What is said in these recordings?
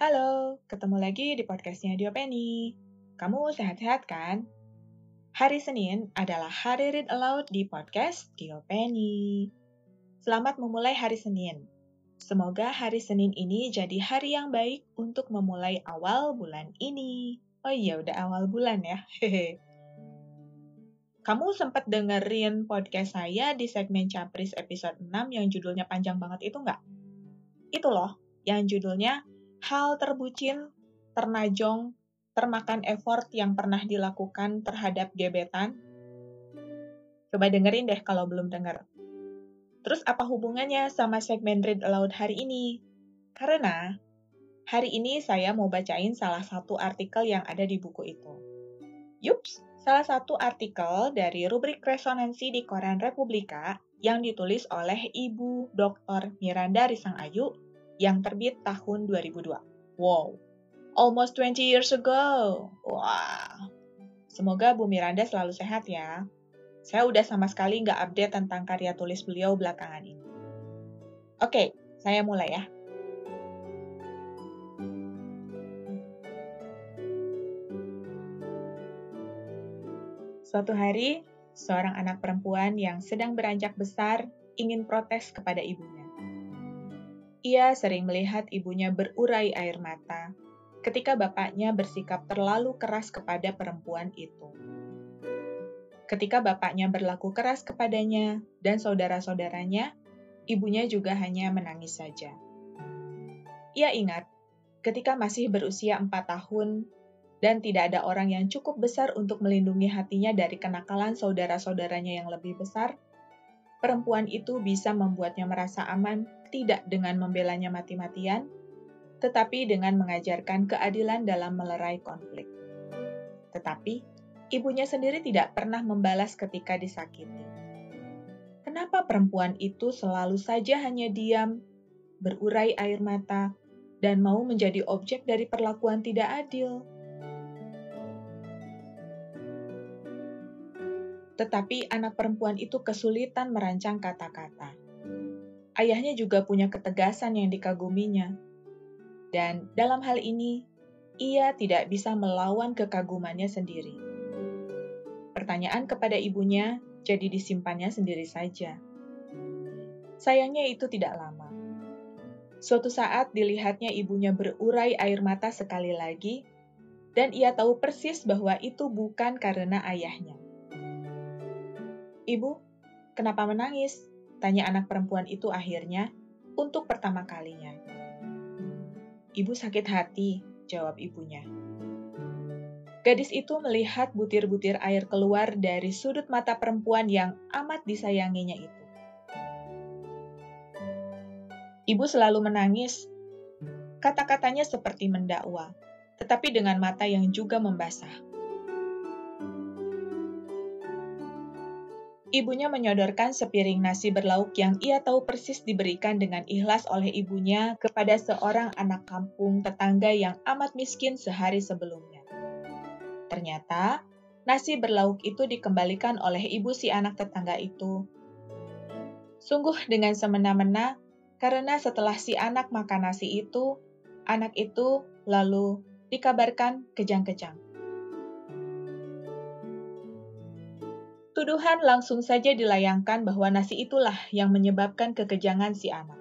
Halo, ketemu lagi di podcastnya Diopeni. Kamu sehat-sehat kan? Hari Senin adalah hari read aloud di podcast Diopeni. Selamat memulai hari Senin. Semoga hari Senin ini jadi hari yang baik untuk memulai awal bulan ini. Oh iya, udah awal bulan ya. Hehe. Kamu sempat dengerin podcast saya di segmen Capris episode 6 yang judulnya panjang banget itu nggak? Itu loh, yang judulnya hal terbucin, ternajong, termakan effort yang pernah dilakukan terhadap gebetan? Coba dengerin deh kalau belum denger. Terus apa hubungannya sama segmen Read Aloud hari ini? Karena hari ini saya mau bacain salah satu artikel yang ada di buku itu. Yups, salah satu artikel dari rubrik resonansi di koran Republika yang ditulis oleh Ibu Dr. Miranda Risang Ayu yang terbit tahun 2002. Wow, almost 20 years ago. Wah, semoga Bu Miranda selalu sehat ya. Saya udah sama sekali nggak update tentang karya tulis beliau belakangan ini. Oke, saya mulai ya. Suatu hari, seorang anak perempuan yang sedang beranjak besar ingin protes kepada ibunya. Ia sering melihat ibunya berurai air mata ketika bapaknya bersikap terlalu keras kepada perempuan itu. Ketika bapaknya berlaku keras kepadanya dan saudara-saudaranya, ibunya juga hanya menangis saja. Ia ingat, ketika masih berusia empat tahun, dan tidak ada orang yang cukup besar untuk melindungi hatinya dari kenakalan saudara-saudaranya yang lebih besar, perempuan itu bisa membuatnya merasa aman tidak dengan membelanya mati-matian, tetapi dengan mengajarkan keadilan dalam melerai konflik. Tetapi, ibunya sendiri tidak pernah membalas ketika disakiti. Kenapa perempuan itu selalu saja hanya diam, berurai air mata, dan mau menjadi objek dari perlakuan tidak adil? Tetapi anak perempuan itu kesulitan merancang kata-kata. Ayahnya juga punya ketegasan yang dikaguminya, dan dalam hal ini ia tidak bisa melawan kekagumannya sendiri. Pertanyaan kepada ibunya jadi disimpannya sendiri saja. Sayangnya itu tidak lama. Suatu saat dilihatnya ibunya berurai air mata sekali lagi, dan ia tahu persis bahwa itu bukan karena ayahnya. Ibu, kenapa menangis? Tanya anak perempuan itu akhirnya untuk pertama kalinya. Ibu sakit hati, jawab ibunya. Gadis itu melihat butir-butir air keluar dari sudut mata perempuan yang amat disayanginya itu. Ibu selalu menangis. Kata-katanya seperti mendakwa, tetapi dengan mata yang juga membasah. Ibunya menyodorkan sepiring nasi berlauk yang ia tahu persis diberikan dengan ikhlas oleh ibunya kepada seorang anak kampung tetangga yang amat miskin sehari sebelumnya. Ternyata, nasi berlauk itu dikembalikan oleh ibu si anak tetangga itu. Sungguh dengan semena-mena, karena setelah si anak makan nasi itu, anak itu lalu dikabarkan kejang-kejang. Tuduhan langsung saja dilayangkan bahwa nasi itulah yang menyebabkan kekejangan si anak.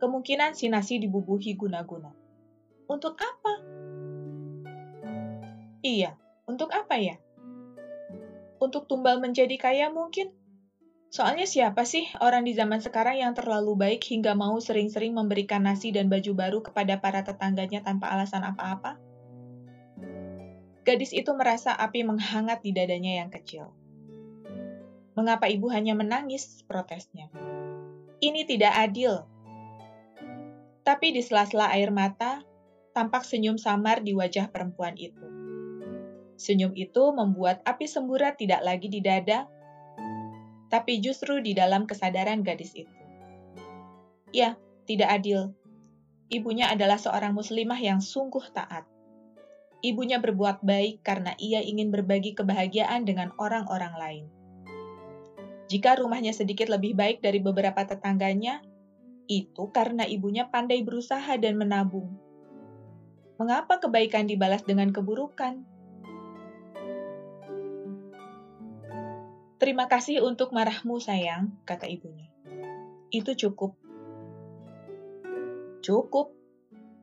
Kemungkinan si nasi dibubuhi guna-guna. Untuk apa? Iya, untuk apa ya? Untuk tumbal menjadi kaya mungkin? Soalnya siapa sih orang di zaman sekarang yang terlalu baik hingga mau sering-sering memberikan nasi dan baju baru kepada para tetangganya tanpa alasan apa-apa? Gadis itu merasa api menghangat di dadanya yang kecil. Mengapa ibu hanya menangis? Protesnya. Ini tidak adil. Tapi di sela-sela air mata, tampak senyum samar di wajah perempuan itu. Senyum itu membuat api semburat tidak lagi di dada, tapi justru di dalam kesadaran gadis itu. Ya, tidak adil. Ibunya adalah seorang muslimah yang sungguh taat. Ibunya berbuat baik karena ia ingin berbagi kebahagiaan dengan orang-orang lain. Jika rumahnya sedikit lebih baik dari beberapa tetangganya, itu karena ibunya pandai berusaha dan menabung. Mengapa kebaikan dibalas dengan keburukan? Terima kasih untuk marahmu, sayang, kata ibunya. Itu cukup. Cukup?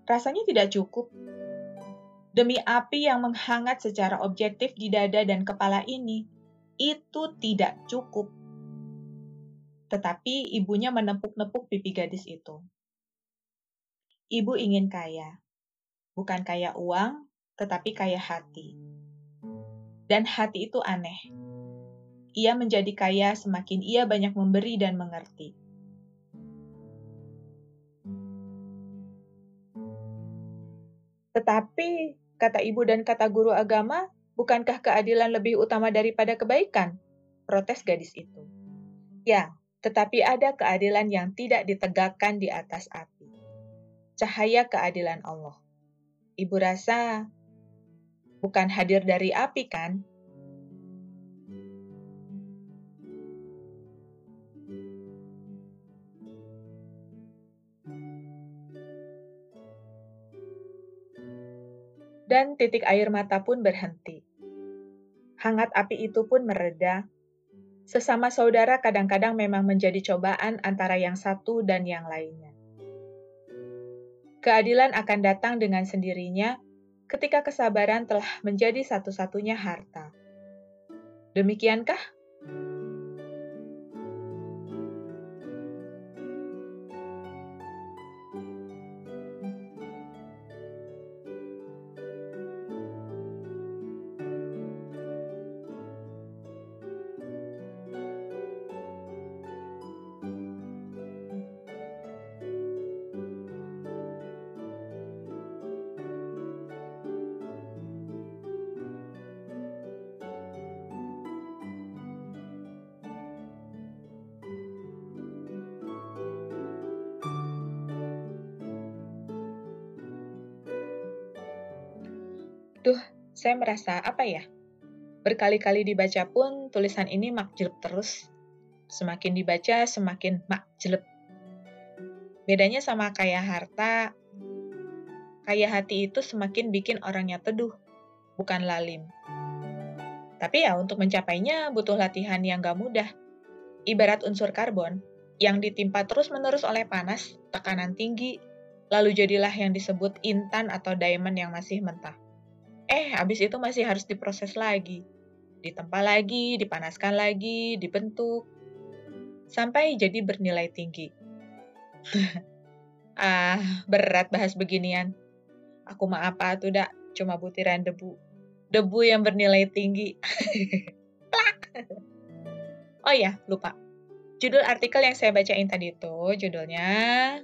Rasanya tidak cukup. Demi api yang menghangat secara objektif di dada dan kepala ini, itu tidak cukup. Tetapi ibunya menepuk-nepuk pipi gadis itu. Ibu ingin kaya. Bukan kaya uang, tetapi kaya hati. Dan hati itu aneh ia menjadi kaya semakin ia banyak memberi dan mengerti. Tetapi, kata ibu dan kata guru agama, bukankah keadilan lebih utama daripada kebaikan? Protes gadis itu. Ya, tetapi ada keadilan yang tidak ditegakkan di atas api. Cahaya keadilan Allah. Ibu rasa bukan hadir dari api, kan? dan titik air mata pun berhenti. Hangat api itu pun mereda. Sesama saudara kadang-kadang memang menjadi cobaan antara yang satu dan yang lainnya. Keadilan akan datang dengan sendirinya ketika kesabaran telah menjadi satu-satunya harta. Demikiankah? Duh, saya merasa apa ya? Berkali-kali dibaca pun tulisan ini makjleb terus. Semakin dibaca semakin makjleb. Bedanya sama kaya harta, kaya hati itu semakin bikin orangnya teduh, bukan lalim. Tapi ya untuk mencapainya butuh latihan yang gak mudah. Ibarat unsur karbon, yang ditimpa terus-menerus oleh panas, tekanan tinggi, lalu jadilah yang disebut intan atau diamond yang masih mentah. Eh, habis itu masih harus diproses lagi. Ditempa lagi, dipanaskan lagi, dibentuk, sampai jadi bernilai tinggi. ah, berat bahas beginian. Aku mah apa tuh, dak? Cuma butiran debu. Debu yang bernilai tinggi. oh ya, lupa. Judul artikel yang saya bacain tadi itu, judulnya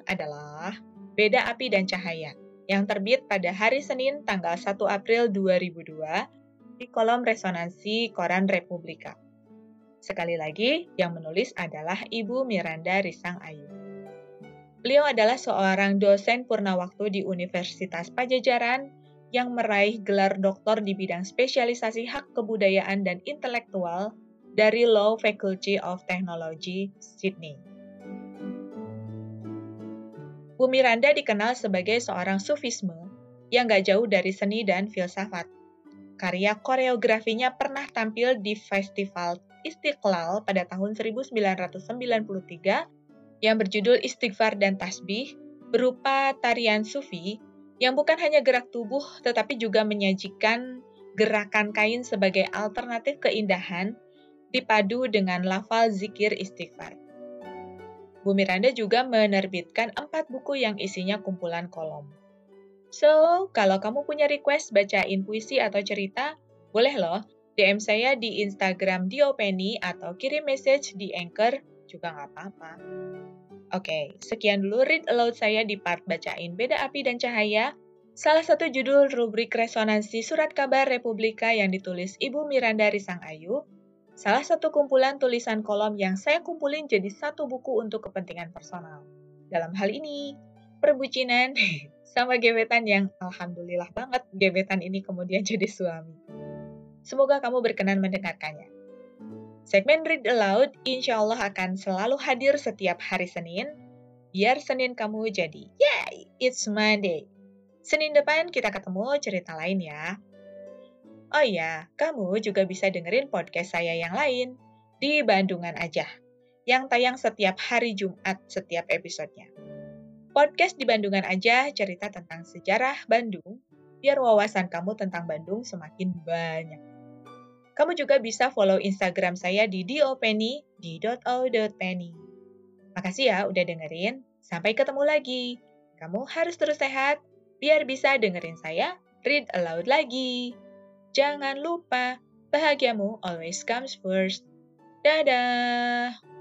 adalah Beda Api dan Cahaya yang terbit pada hari Senin tanggal 1 April 2002 di kolom resonansi Koran Republika. Sekali lagi, yang menulis adalah Ibu Miranda Risang Ayu. Beliau adalah seorang dosen purna waktu di Universitas Pajajaran yang meraih gelar doktor di bidang spesialisasi hak kebudayaan dan intelektual dari Law Faculty of Technology, Sydney. Bu Miranda dikenal sebagai seorang sufisme yang gak jauh dari seni dan filsafat. Karya koreografinya pernah tampil di Festival Istiqlal pada tahun 1993 yang berjudul Istighfar dan Tasbih berupa tarian sufi yang bukan hanya gerak tubuh tetapi juga menyajikan gerakan kain sebagai alternatif keindahan dipadu dengan lafal zikir istighfar. Bu Miranda juga menerbitkan empat buku yang isinya kumpulan kolom. So, kalau kamu punya request bacain puisi atau cerita, boleh loh DM saya di Instagram Diopeni atau kirim message di Anchor juga nggak apa-apa. Oke, sekian dulu read aloud saya di part bacain Beda Api dan Cahaya, salah satu judul rubrik resonansi surat kabar Republika yang ditulis Ibu Miranda Risang Ayu, Salah satu kumpulan tulisan kolom yang saya kumpulin jadi satu buku untuk kepentingan personal. Dalam hal ini, perbucinan sama gebetan yang alhamdulillah banget gebetan ini kemudian jadi suami. Semoga kamu berkenan mendengarkannya. Segmen Read Aloud insya Allah akan selalu hadir setiap hari Senin, biar Senin kamu jadi, yay, it's Monday. Senin depan kita ketemu cerita lain ya. Oh iya, kamu juga bisa dengerin podcast saya yang lain di Bandungan aja, yang tayang setiap hari Jumat setiap episodenya. Podcast di Bandungan aja cerita tentang sejarah Bandung, biar wawasan kamu tentang Bandung semakin banyak. Kamu juga bisa follow Instagram saya di dopeni, di .o.penny. Makasih ya udah dengerin. Sampai ketemu lagi. Kamu harus terus sehat, biar bisa dengerin saya read aloud lagi. Jangan lupa, bahagiamu always comes first. Dadah!